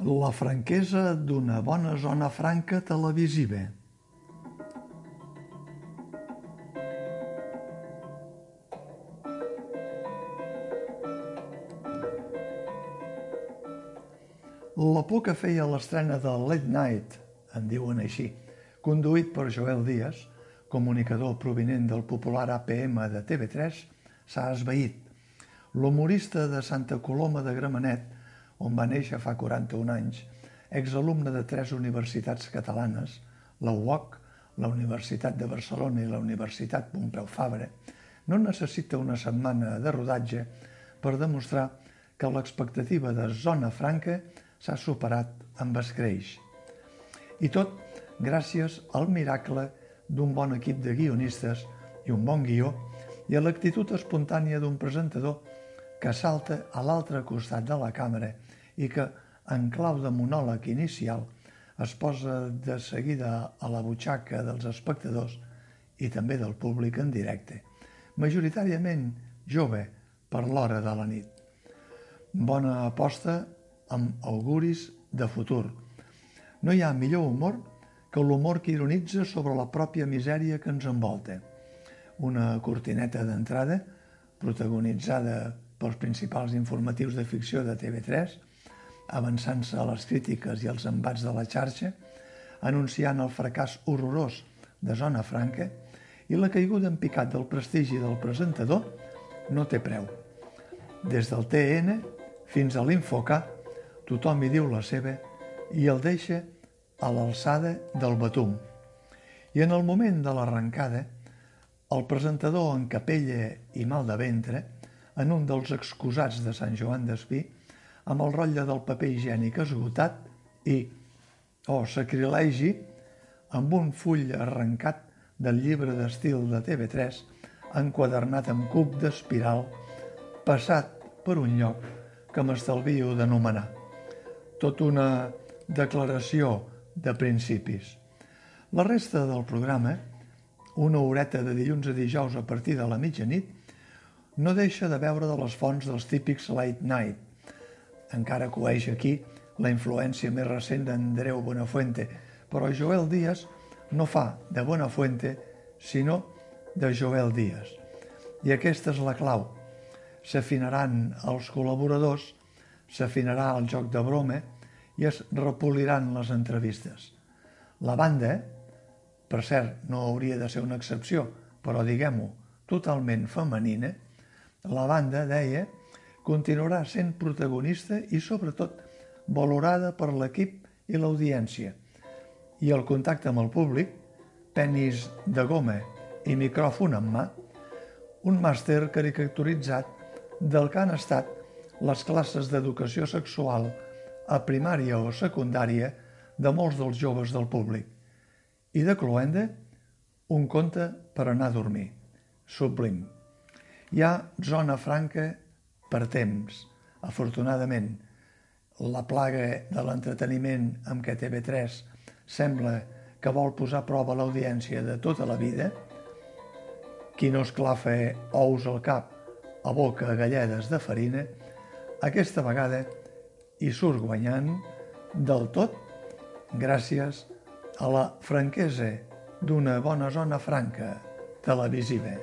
La franquesa d'una bona zona franca televisiva. La por que feia l'estrena de Late Night, en diuen així, conduït per Joel Díaz, comunicador provinent del popular APM de TV3, s'ha esvaït. L'humorista de Santa Coloma de Gramenet, on va néixer fa 41 anys, exalumne de tres universitats catalanes, la UOC, la Universitat de Barcelona i la Universitat Pompeu Fabra, no necessita una setmana de rodatge per demostrar que l'expectativa de Zona Franca s'ha superat amb escreix. I tot gràcies al miracle d'un bon equip de guionistes i un bon guió i a l'actitud espontània d'un presentador que salta a l'altre costat de la càmera i que, en clau de monòleg inicial, es posa de seguida a la butxaca dels espectadors i també del públic en directe, majoritàriament jove per l'hora de la nit. Bona aposta amb auguris de futur. No hi ha millor humor que l'humor que ironitza sobre la pròpia misèria que ens envolta. Una cortineta d'entrada, protagonitzada pels principals informatius de ficció de TV3, avançant-se a les crítiques i els embats de la xarxa, anunciant el fracàs horrorós de Zona Franca i la caiguda en picat del prestigi del presentador no té preu. Des del TN fins a l'Infoca, tothom hi diu la seva i el deixa a l'alçada del batum. I en el moment de l'arrencada, el presentador en capella i mal de ventre, en un dels excusats de Sant Joan d'Espí, amb el rotlle del paper higiènic esgotat i, oh, sacrilegi, amb un full arrencat del llibre d'estil de TV3, enquadernat amb cub d'espiral, passat per un lloc que m'estalvio d'anomenar tot una declaració de principis. La resta del programa, una horeta de dilluns a dijous a partir de la mitjanit, no deixa de veure de les fonts dels típics late night. Encara coeix aquí la influència més recent d'Andreu Buenafuente, però Joel Díaz no fa de Buenafuente, sinó de Joel Díaz. I aquesta és la clau. S'afinaran els col·laboradors s'afinarà el joc de broma i es repoliran les entrevistes. La banda, per cert, no hauria de ser una excepció, però diguem-ho, totalment femenina, la banda, deia, continuarà sent protagonista i, sobretot, valorada per l'equip i l'audiència. I el contacte amb el públic, penis de goma i micròfon en mà, un màster caricaturitzat del que han estat les classes d'educació sexual a primària o secundària de molts dels joves del públic. I de Cloenda, un conte per anar a dormir. Sublim. Hi ha zona franca per temps, afortunadament. La plaga de l'entreteniment amb què TV3 sembla que vol posar a prova l'audiència de tota la vida, qui no esclafa ous al cap a boca galledes de farina, aquesta vegada hi surt guanyant del tot gràcies a la franquesa d'una bona zona franca televisiva.